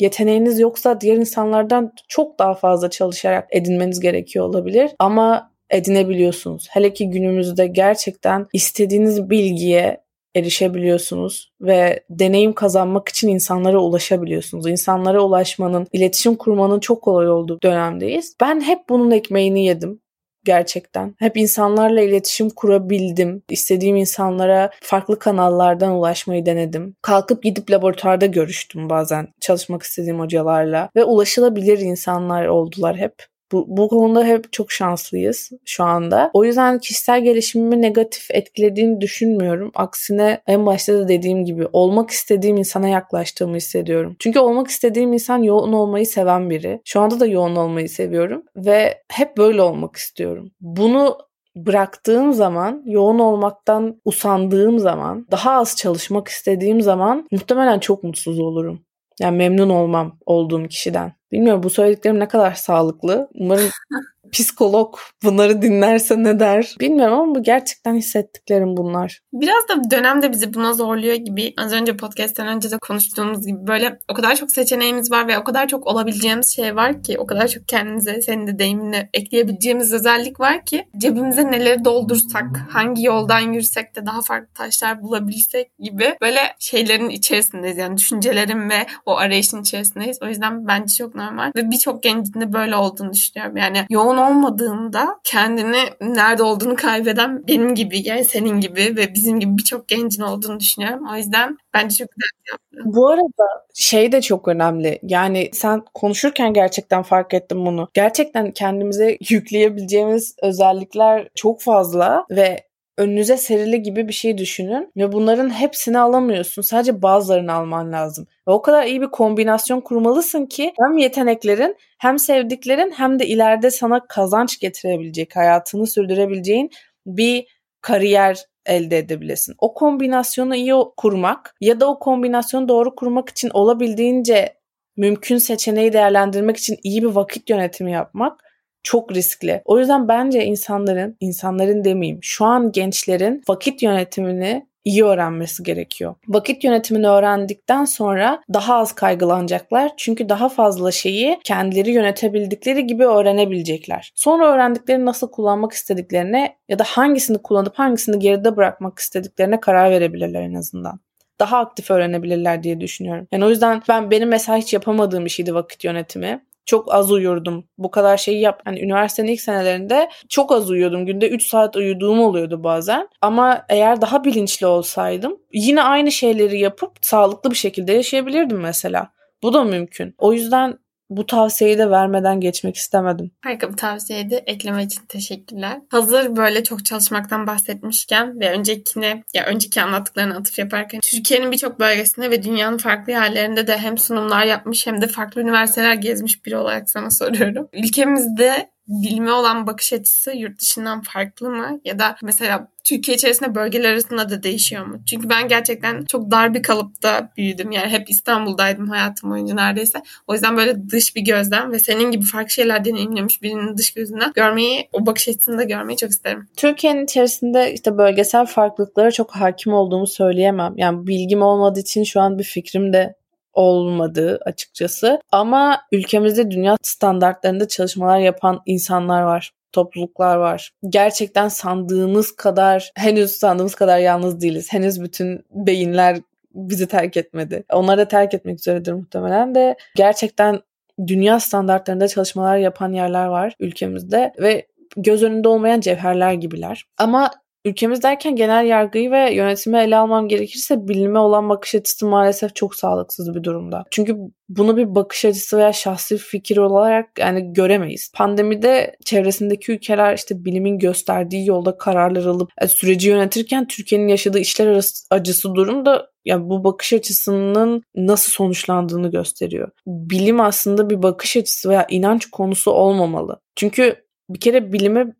B: yeteneğiniz yoksa diğer insanlardan çok daha fazla çalışarak edinmeniz gerekiyor olabilir ama edinebiliyorsunuz. Hele ki günümüzde gerçekten istediğiniz bilgiye erişebiliyorsunuz ve deneyim kazanmak için insanlara ulaşabiliyorsunuz. İnsanlara ulaşmanın, iletişim kurmanın çok kolay olduğu dönemdeyiz. Ben hep bunun ekmeğini yedim gerçekten. Hep insanlarla iletişim kurabildim. İstediğim insanlara farklı kanallardan ulaşmayı denedim. Kalkıp gidip laboratuvarda görüştüm bazen çalışmak istediğim hocalarla ve ulaşılabilir insanlar oldular hep. Bu, bu konuda hep çok şanslıyız şu anda. O yüzden kişisel gelişimimi negatif etkilediğini düşünmüyorum. Aksine en başta da dediğim gibi olmak istediğim insana yaklaştığımı hissediyorum. Çünkü olmak istediğim insan yoğun olmayı seven biri. Şu anda da yoğun olmayı seviyorum ve hep böyle olmak istiyorum. Bunu bıraktığım zaman, yoğun olmaktan usandığım zaman, daha az çalışmak istediğim zaman muhtemelen çok mutsuz olurum. Yani memnun olmam olduğum kişiden. Bilmiyorum bu söylediklerim ne kadar sağlıklı. Umarım psikolog bunları dinlerse ne der bilmiyorum ama bu gerçekten hissettiklerim bunlar.
A: Biraz da dönemde bizi buna zorluyor gibi az önce podcast'ten önce de konuştuğumuz gibi böyle o kadar çok seçeneğimiz var ve o kadar çok olabileceğimiz şey var ki o kadar çok kendimize senin de deyiminle ekleyebileceğimiz özellik var ki cebimize neleri doldursak hangi yoldan yürüsek de daha farklı taşlar bulabilsek gibi böyle şeylerin içerisindeyiz yani düşüncelerin ve o arayışın içerisindeyiz. O yüzden bence çok normal ve birçok gencin de böyle olduğunu düşünüyorum. Yani yoğun olmadığında kendini nerede olduğunu kaybeden benim gibi yani senin gibi ve bizim gibi birçok gencin olduğunu düşünüyorum. O yüzden bence çok güzel yaptın.
B: Bu arada şey de çok önemli. Yani sen konuşurken gerçekten fark ettim bunu. Gerçekten kendimize yükleyebileceğimiz özellikler çok fazla ve önünüze serili gibi bir şey düşünün ve bunların hepsini alamıyorsun. Sadece bazılarını alman lazım. Ve o kadar iyi bir kombinasyon kurmalısın ki hem yeteneklerin hem sevdiklerin hem de ileride sana kazanç getirebilecek, hayatını sürdürebileceğin bir kariyer elde edebilesin. O kombinasyonu iyi kurmak ya da o kombinasyonu doğru kurmak için olabildiğince mümkün seçeneği değerlendirmek için iyi bir vakit yönetimi yapmak çok riskli. O yüzden bence insanların, insanların demeyeyim, şu an gençlerin vakit yönetimini iyi öğrenmesi gerekiyor. Vakit yönetimini öğrendikten sonra daha az kaygılanacaklar. Çünkü daha fazla şeyi kendileri yönetebildikleri gibi öğrenebilecekler. Sonra öğrendiklerini nasıl kullanmak istediklerine ya da hangisini kullanıp hangisini geride bırakmak istediklerine karar verebilirler en azından daha aktif öğrenebilirler diye düşünüyorum. Yani o yüzden ben benim mesela hiç yapamadığım bir şeydi vakit yönetimi çok az uyurdum. Bu kadar şeyi yap. Hani üniversitenin ilk senelerinde çok az uyuyordum. Günde 3 saat uyuduğum oluyordu bazen. Ama eğer daha bilinçli olsaydım yine aynı şeyleri yapıp sağlıklı bir şekilde yaşayabilirdim mesela. Bu da mümkün. O yüzden bu tavsiyeyi de vermeden geçmek istemedim.
A: Harika bir tavsiyeydi. Ekleme için teşekkürler. Hazır böyle çok çalışmaktan bahsetmişken ve öncekine ya önceki anlattıklarına atıf yaparken Türkiye'nin birçok bölgesinde ve dünyanın farklı yerlerinde de hem sunumlar yapmış hem de farklı üniversiteler gezmiş biri olarak sana soruyorum. Ülkemizde bilime olan bakış açısı yurt dışından farklı mı? Ya da mesela Türkiye içerisinde bölgeler arasında da değişiyor mu? Çünkü ben gerçekten çok dar bir kalıpta büyüdüm. Yani hep İstanbul'daydım hayatım boyunca neredeyse. O yüzden böyle dış bir gözden ve senin gibi farklı şeyler deneyimlemiş birinin dış gözünden görmeyi, o bakış açısını da görmeyi çok isterim.
B: Türkiye'nin içerisinde işte bölgesel farklılıklara çok hakim olduğumu söyleyemem. Yani bilgim olmadığı için şu an bir fikrim de olmadı açıkçası. Ama ülkemizde dünya standartlarında çalışmalar yapan insanlar var topluluklar var. Gerçekten sandığımız kadar, henüz sandığımız kadar yalnız değiliz. Henüz bütün beyinler bizi terk etmedi. Onlar da terk etmek üzeredir muhtemelen de. Gerçekten dünya standartlarında çalışmalar yapan yerler var ülkemizde ve göz önünde olmayan cevherler gibiler. Ama Ülkemiz derken genel yargıyı ve yönetimi ele almam gerekirse bilime olan bakış açısı maalesef çok sağlıksız bir durumda. Çünkü bunu bir bakış açısı veya şahsi fikir olarak yani göremeyiz. Pandemide çevresindeki ülkeler işte bilimin gösterdiği yolda kararlar alıp e, süreci yönetirken Türkiye'nin yaşadığı işler arası acısı durum da yani bu bakış açısının nasıl sonuçlandığını gösteriyor. Bilim aslında bir bakış açısı veya inanç konusu olmamalı. Çünkü bir kere bilime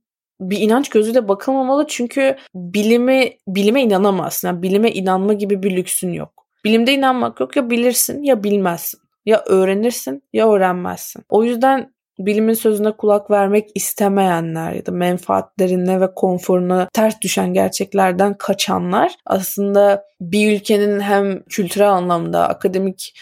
B: bir inanç gözüyle bakılmamalı çünkü bilimi bilime inanamazsın. Yani bilime inanma gibi bir lüksün yok. Bilimde inanmak yok ya bilirsin ya bilmezsin. Ya öğrenirsin ya öğrenmezsin. O yüzden bilimin sözüne kulak vermek istemeyenler ya da menfaatlerine ve konforuna ters düşen gerçeklerden kaçanlar aslında bir ülkenin hem kültürel anlamda, akademik,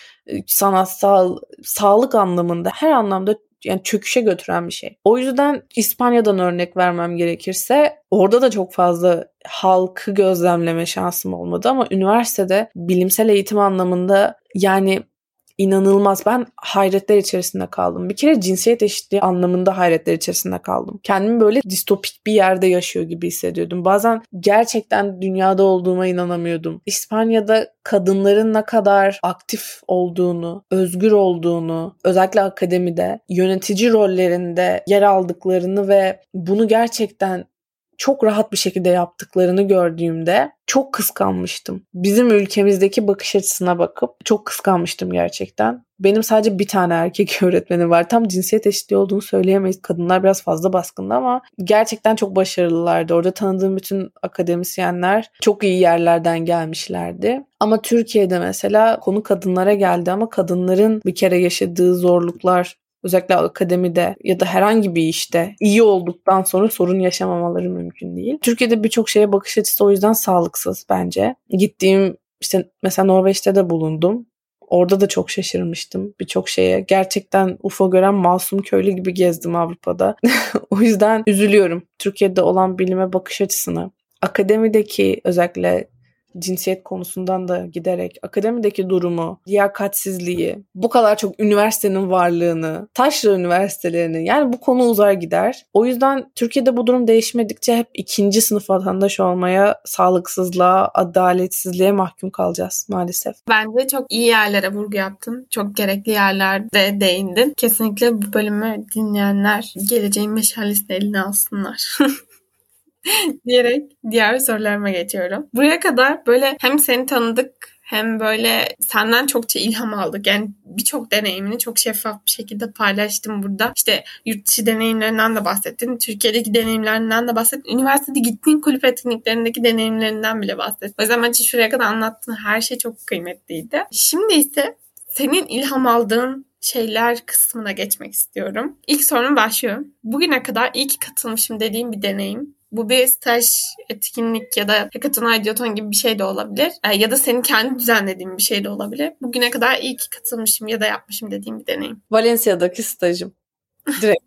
B: sanatsal, sağlık anlamında her anlamda yani çöküşe götüren bir şey. O yüzden İspanya'dan örnek vermem gerekirse orada da çok fazla halkı gözlemleme şansım olmadı ama üniversitede bilimsel eğitim anlamında yani inanılmaz. Ben hayretler içerisinde kaldım. Bir kere cinsiyet eşitliği anlamında hayretler içerisinde kaldım. Kendimi böyle distopik bir yerde yaşıyor gibi hissediyordum. Bazen gerçekten dünyada olduğuma inanamıyordum. İspanya'da kadınların ne kadar aktif olduğunu, özgür olduğunu, özellikle akademide, yönetici rollerinde yer aldıklarını ve bunu gerçekten çok rahat bir şekilde yaptıklarını gördüğümde çok kıskanmıştım. Bizim ülkemizdeki bakış açısına bakıp çok kıskanmıştım gerçekten. Benim sadece bir tane erkek öğretmenim var. Tam cinsiyet eşitliği olduğunu söyleyemeyiz. Kadınlar biraz fazla baskında ama gerçekten çok başarılılardı. Orada tanıdığım bütün akademisyenler çok iyi yerlerden gelmişlerdi. Ama Türkiye'de mesela konu kadınlara geldi ama kadınların bir kere yaşadığı zorluklar, özellikle akademide ya da herhangi bir işte iyi olduktan sonra sorun yaşamamaları mümkün değil. Türkiye'de birçok şeye bakış açısı o yüzden sağlıksız bence. Gittiğim işte mesela Norveç'te de bulundum. Orada da çok şaşırmıştım birçok şeye. Gerçekten UFO gören masum köylü gibi gezdim Avrupa'da. o yüzden üzülüyorum Türkiye'de olan bilime bakış açısını. Akademideki özellikle cinsiyet konusundan da giderek akademideki durumu, liyakatsizliği, bu kadar çok üniversitenin varlığını, taşra üniversitelerini yani bu konu uzar gider. O yüzden Türkiye'de bu durum değişmedikçe hep ikinci sınıf vatandaş olmaya, sağlıksızlığa, adaletsizliğe mahkum kalacağız maalesef.
A: Bence çok iyi yerlere vurgu yaptın. Çok gerekli yerlerde değindin. Kesinlikle bu bölümü dinleyenler geleceğin meşalesini eline alsınlar. diyerek diğer sorularıma geçiyorum. Buraya kadar böyle hem seni tanıdık hem böyle senden çokça ilham aldık. Yani birçok deneyimini çok şeffaf bir şekilde paylaştım burada. İşte yurt dışı deneyimlerinden de bahsettin. Türkiye'deki deneyimlerinden de bahsettin. Üniversitede gittiğin kulüp etkinliklerindeki deneyimlerinden bile bahsettin. O yüzden bence şuraya kadar anlattığın her şey çok kıymetliydi. Şimdi ise senin ilham aldığın şeyler kısmına geçmek istiyorum. İlk sorun başlıyor. Bugüne kadar iyi ki katılmışım dediğim bir deneyim bu bir staj, etkinlik ya da hackathon, idioton gibi bir şey de olabilir. E, ya da senin kendi düzenlediğin bir şey de olabilir. Bugüne kadar iyi ki katılmışım ya da yapmışım dediğim bir deneyim.
B: Valencia'daki stajım. Direkt.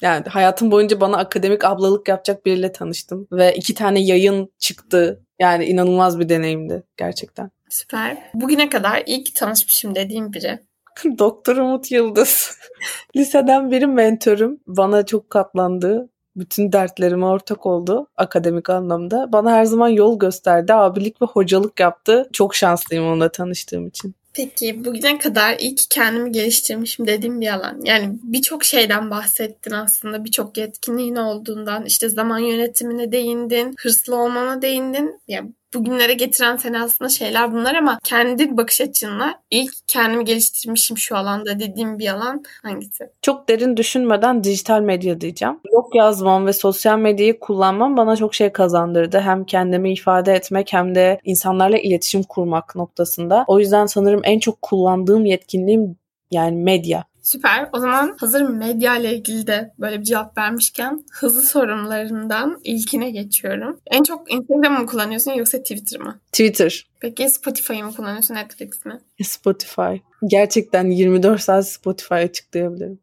B: Yani hayatım boyunca bana akademik ablalık yapacak biriyle tanıştım. Ve iki tane yayın çıktı. Yani inanılmaz bir deneyimdi gerçekten.
A: Süper. Bugüne kadar iyi ki tanışmışım dediğim biri.
B: Doktor Umut Yıldız. Liseden beri mentorum. Bana çok katlandı bütün dertlerime ortak oldu akademik anlamda. Bana her zaman yol gösterdi, abilik ve hocalık yaptı. Çok şanslıyım onunla tanıştığım için.
A: Peki bugüne kadar iyi ki kendimi geliştirmişim dediğim bir alan. Yani birçok şeyden bahsettin aslında. Birçok yetkinliğin olduğundan. işte zaman yönetimine değindin. Hırslı olmana değindin. Yani bugünlere getiren seni aslında şeyler bunlar ama kendi bakış açınla ilk kendimi geliştirmişim şu alanda dediğim bir alan hangisi?
B: Çok derin düşünmeden dijital medya diyeceğim. Blog yazmam ve sosyal medyayı kullanmam bana çok şey kazandırdı. Hem kendimi ifade etmek hem de insanlarla iletişim kurmak noktasında. O yüzden sanırım en çok kullandığım yetkinliğim yani medya.
A: Süper. O zaman hazır medya ile ilgili de böyle bir cevap vermişken hızlı sorunlarından ilkine geçiyorum. En çok Instagram mı kullanıyorsun yoksa Twitter mı?
B: Twitter.
A: Peki Spotify'ı mı kullanıyorsun Netflix mi?
B: Spotify. Gerçekten 24 saat Spotify açıklayabilirim.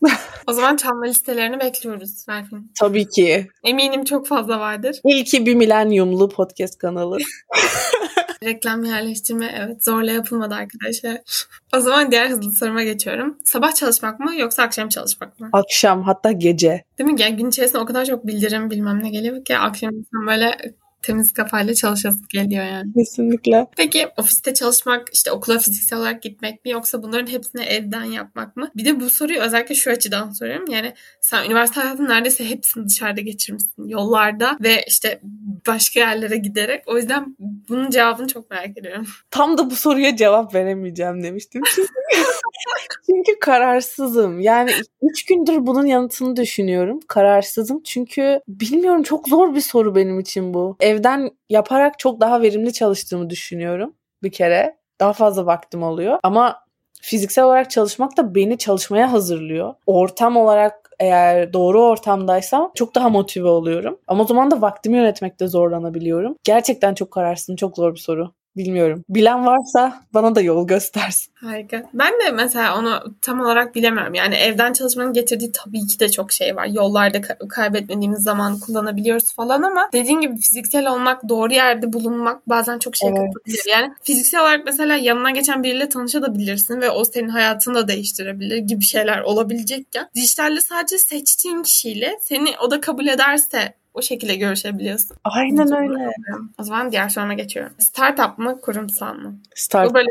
A: o zaman çalma listelerini bekliyoruz Berfin.
B: Tabii ki.
A: Eminim çok fazla vardır.
B: İlki bir milenyumlu podcast kanalı.
A: Reklam yerleştirme evet zorla yapılmadı arkadaşlar. o zaman diğer hızlı soruma geçiyorum. Sabah çalışmak mı yoksa akşam çalışmak mı?
B: Akşam hatta gece.
A: Değil mi? Yani gün içerisinde o kadar çok bildirim bilmem ne geliyor ki akşam böyle temiz kafayla çalışası geliyor yani.
B: Kesinlikle.
A: Peki ofiste çalışmak, işte okula fiziksel olarak gitmek mi yoksa bunların hepsini evden yapmak mı? Bir de bu soruyu özellikle şu açıdan soruyorum. Yani sen üniversite hayatının neredeyse hepsini dışarıda geçirmişsin. Yollarda ve işte başka yerlere giderek. O yüzden bunun cevabını çok merak ediyorum.
B: Tam da bu soruya cevap veremeyeceğim demiştim. Çünkü, çünkü kararsızım. Yani üç gündür bunun yanıtını düşünüyorum. Kararsızım çünkü bilmiyorum çok zor bir soru benim için bu evden yaparak çok daha verimli çalıştığımı düşünüyorum bir kere. Daha fazla vaktim oluyor ama fiziksel olarak çalışmak da beni çalışmaya hazırlıyor. Ortam olarak eğer doğru ortamdaysam çok daha motive oluyorum. Ama o zaman da vaktimi yönetmekte zorlanabiliyorum. Gerçekten çok kararsın, çok zor bir soru. Bilmiyorum. Bilen varsa bana da yol göstersin.
A: Harika. Ben de mesela onu tam olarak bilemem. Yani evden çalışmanın getirdiği tabii ki de çok şey var. Yollarda kaybetmediğimiz zaman kullanabiliyoruz falan ama dediğin gibi fiziksel olmak, doğru yerde bulunmak bazen çok şey evet. katabilir. Yani fiziksel olarak mesela yanına geçen biriyle tanışabilirsin ve o senin hayatını da değiştirebilir gibi şeyler olabilecekken dijitalde sadece seçtiğin kişiyle seni o da kabul ederse o şekilde görüşebiliyorsun.
B: Aynen öyle.
A: O zaman diğer soruma geçiyorum. Startup mı, kurumsal mı?
B: Startup.
A: Bu böyle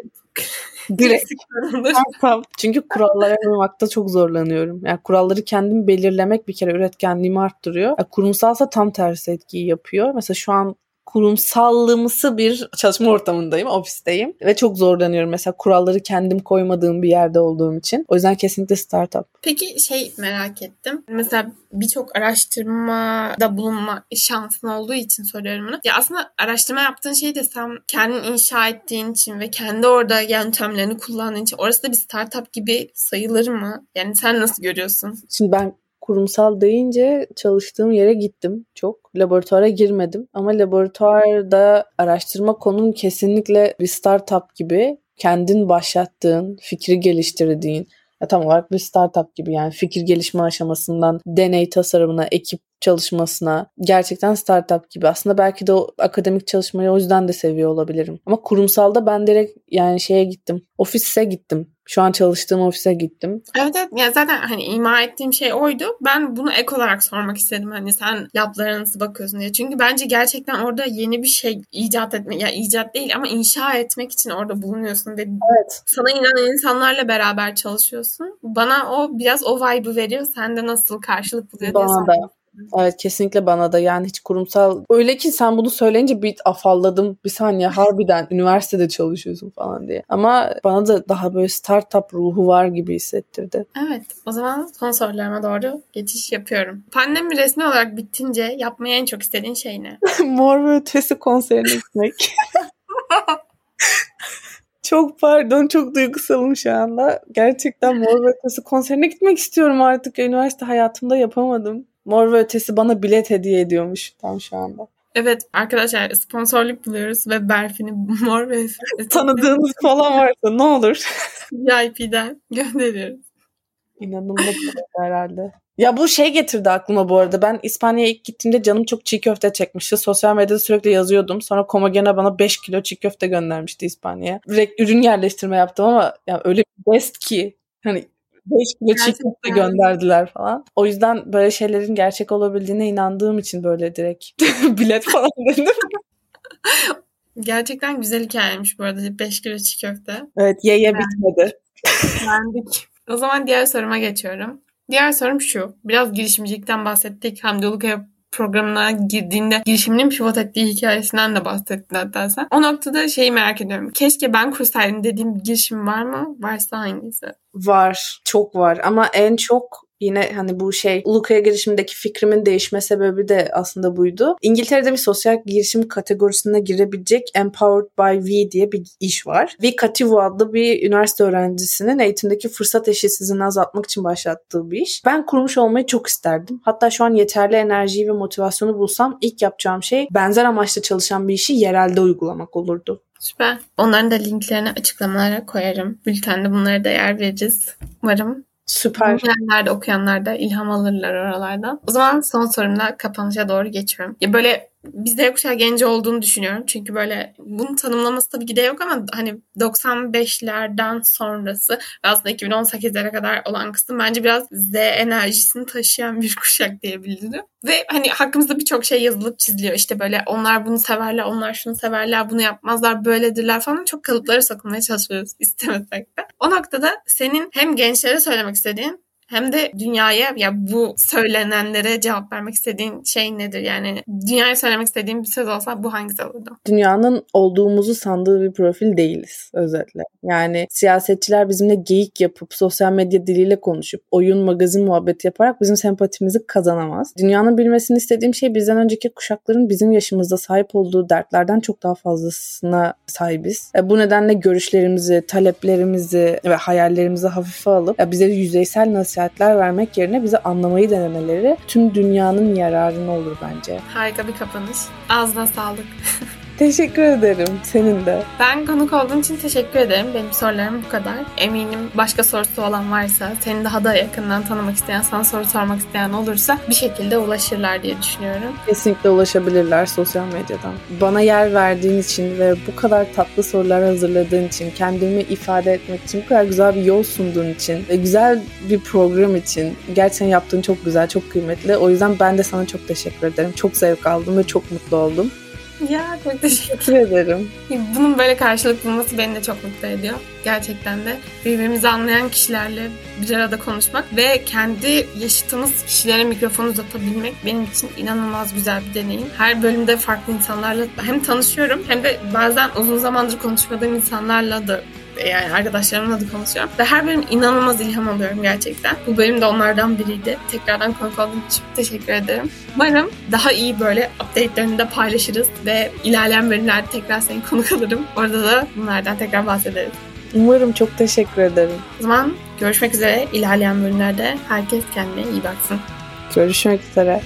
B: Direkt. Startup. Çünkü kurallara uymakta çok zorlanıyorum. Yani kuralları kendim belirlemek bir kere üretkenliğimi arttırıyor. Yani kurumsalsa tam tersi etkiyi yapıyor. Mesela şu an kurumsallığımsı bir çalışma ortamındayım, ofisteyim ve çok zorlanıyorum mesela kuralları kendim koymadığım bir yerde olduğum için. O yüzden kesinlikle startup.
A: Peki şey merak ettim. Mesela birçok araştırmada bulunma şansın olduğu için soruyorum bunu. Ya aslında araştırma yaptığın şey de sen kendin inşa ettiğin için ve kendi orada yöntemlerini kullandığın için orası da bir startup gibi sayılır mı? Yani sen nasıl görüyorsun?
B: Şimdi ben kurumsal deyince çalıştığım yere gittim çok. Laboratuvara girmedim ama laboratuvarda araştırma konum kesinlikle bir startup gibi kendin başlattığın, fikri geliştirdiğin, ya tam olarak bir startup gibi yani fikir gelişme aşamasından deney tasarımına, ekip çalışmasına gerçekten startup gibi. Aslında belki de o akademik çalışmayı o yüzden de seviyor olabilirim. Ama kurumsalda ben direkt yani şeye gittim. Ofise gittim. Şu an çalıştığım ofise gittim.
A: Evet evet. Ya zaten hani ima ettiğim şey oydu. Ben bunu ek olarak sormak istedim. Hani sen lablara nasıl bakıyorsun diye. Çünkü bence gerçekten orada yeni bir şey icat etme ya icat değil ama inşa etmek için orada bulunuyorsun ve
B: evet.
A: sana inanan insanlarla beraber çalışıyorsun. Bana o biraz o vibe'ı veriyor. Sen de nasıl karşılık buluyor
B: Bana da. Evet kesinlikle bana da yani hiç kurumsal öyle ki sen bunu söyleyince bir afalladım bir saniye harbiden üniversitede çalışıyorsun falan diye. Ama bana da daha böyle startup ruhu var gibi hissettirdi.
A: Evet o zaman son sorularıma doğru geçiş yapıyorum. Pandemi resmi olarak bittince yapmayı en çok istediğin şey ne?
B: Mor ve Ötesi konserine gitmek. Çok pardon çok duygusalım şu anda. Gerçekten Mor ve Ötesi konserine gitmek istiyorum artık. Üniversite hayatımda yapamadım. Mor ve Ötesi bana bilet hediye ediyormuş tam şu anda.
A: Evet arkadaşlar sponsorluk buluyoruz ve Berfin'i Mor ve
B: tanıdığınız falan varsa ne olur.
A: VIP'den gönderiyoruz.
B: İnanılmaz herhalde. Ya bu şey getirdi aklıma bu arada. Ben İspanya'ya ilk gittiğimde canım çok çiğ köfte çekmişti. Sosyal medyada sürekli yazıyordum. Sonra Komagene bana 5 kilo çiğ köfte göndermişti İspanya'ya. Direkt ürün yerleştirme yaptım ama ya öyle bir best ki. Hani 5 kilo çiğ köfte gönderdiler falan. O yüzden böyle şeylerin gerçek olabildiğine inandığım için böyle direkt bilet falan dedim.
A: Gerçekten güzel hikayeymiş bu arada. 5 kilo çiğ köfte.
B: Evet ye ye bitmedi.
A: Beğendik. o zaman diğer soruma geçiyorum. Diğer sorum şu. Biraz girişimcilikten bahsettik. Hamdi Ulukaya programına girdiğinde girişiminin pivot ettiği hikayesinden de bahsettin hatta sen. O noktada şeyi merak ediyorum. Keşke ben kursaydım dediğim bir girişim var mı? Varsa hangisi?
B: Var. Çok var. Ama en çok Yine hani bu şey Luka'ya girişimdeki fikrimin değişme sebebi de aslında buydu. İngiltere'de bir sosyal girişim kategorisine girebilecek Empowered by V diye bir iş var. V Kativu adlı bir üniversite öğrencisinin eğitimdeki fırsat eşitsizliğini azaltmak için başlattığı bir iş. Ben kurmuş olmayı çok isterdim. Hatta şu an yeterli enerjiyi ve motivasyonu bulsam ilk yapacağım şey benzer amaçla çalışan bir işi yerelde uygulamak olurdu.
A: Süper. Onların da linklerini açıklamalara koyarım. Bültende bunları da yer veririz. Umarım
B: Süper.
A: Dinleyenler de okuyanlar da ilham alırlar oralardan. O zaman son sorumla kapanışa doğru geçiyorum. Ya böyle biz Z kuşağı genci olduğunu düşünüyorum. Çünkü böyle bunun tanımlaması tabii ki de yok ama hani 95'lerden sonrası ve aslında 2018'lere kadar olan kısım bence biraz Z enerjisini taşıyan bir kuşak diyebilirim. Ve hani hakkımızda birçok şey yazılıp çiziliyor. İşte böyle onlar bunu severler, onlar şunu severler, bunu yapmazlar, böyledirler falan. Çok kalıplara sokulmaya çalışıyoruz istemesek de. O noktada senin hem gençlere söylemek istediğin hem de dünyaya ya bu söylenenlere cevap vermek istediğin şey nedir? Yani dünyaya söylemek istediğin bir söz olsa bu hangisi olurdu?
B: Dünyanın olduğumuzu sandığı bir profil değiliz özetle. Yani siyasetçiler bizimle geyik yapıp sosyal medya diliyle konuşup oyun magazin muhabbeti yaparak bizim sempatimizi kazanamaz. Dünyanın bilmesini istediğim şey bizden önceki kuşakların bizim yaşımızda sahip olduğu dertlerden çok daha fazlasına sahibiz. E, bu nedenle görüşlerimizi, taleplerimizi ve hayallerimizi hafife alıp ya bize yüzeysel nasıl nasihatler vermek yerine bize anlamayı denemeleri tüm dünyanın yararına olur bence.
A: Harika bir kapanış. Ağzına sağlık.
B: Teşekkür ederim. Senin de.
A: Ben konuk olduğun için teşekkür ederim. Benim sorularım bu kadar. Eminim başka sorusu olan varsa, seni daha da yakından tanımak isteyen, sana soru sormak isteyen olursa bir şekilde ulaşırlar diye düşünüyorum.
B: Kesinlikle ulaşabilirler sosyal medyadan. Bana yer verdiğin için ve bu kadar tatlı sorular hazırladığın için, kendimi ifade etmek için, bu kadar güzel bir yol sunduğun için ve güzel bir program için gerçekten yaptığın çok güzel, çok kıymetli. O yüzden ben de sana çok teşekkür ederim. Çok zevk aldım ve çok mutlu oldum.
A: Ya çok teşekkür
B: ederim.
A: Bunun böyle karşılık bulması beni de çok mutlu ediyor. Gerçekten de birbirimizi anlayan kişilerle bir arada konuşmak ve kendi yaşıtımız kişilere mikrofon uzatabilmek benim için inanılmaz güzel bir deneyim. Her bölümde farklı insanlarla hem tanışıyorum hem de bazen uzun zamandır konuşmadığım insanlarla da yani arkadaşlarımla da konuşuyorum. Ve her bölüm inanılmaz ilham alıyorum gerçekten. Bu bölüm de onlardan biriydi. Tekrardan konuk olduğum için teşekkür ederim. Umarım daha iyi böyle update'lerini de paylaşırız ve ilerleyen bölümlerde tekrar seni konuk alırım. Orada da bunlardan tekrar bahsederiz.
B: Umarım çok teşekkür ederim.
A: O zaman görüşmek üzere ilerleyen bölümlerde. Herkes kendine iyi baksın.
B: Görüşmek üzere.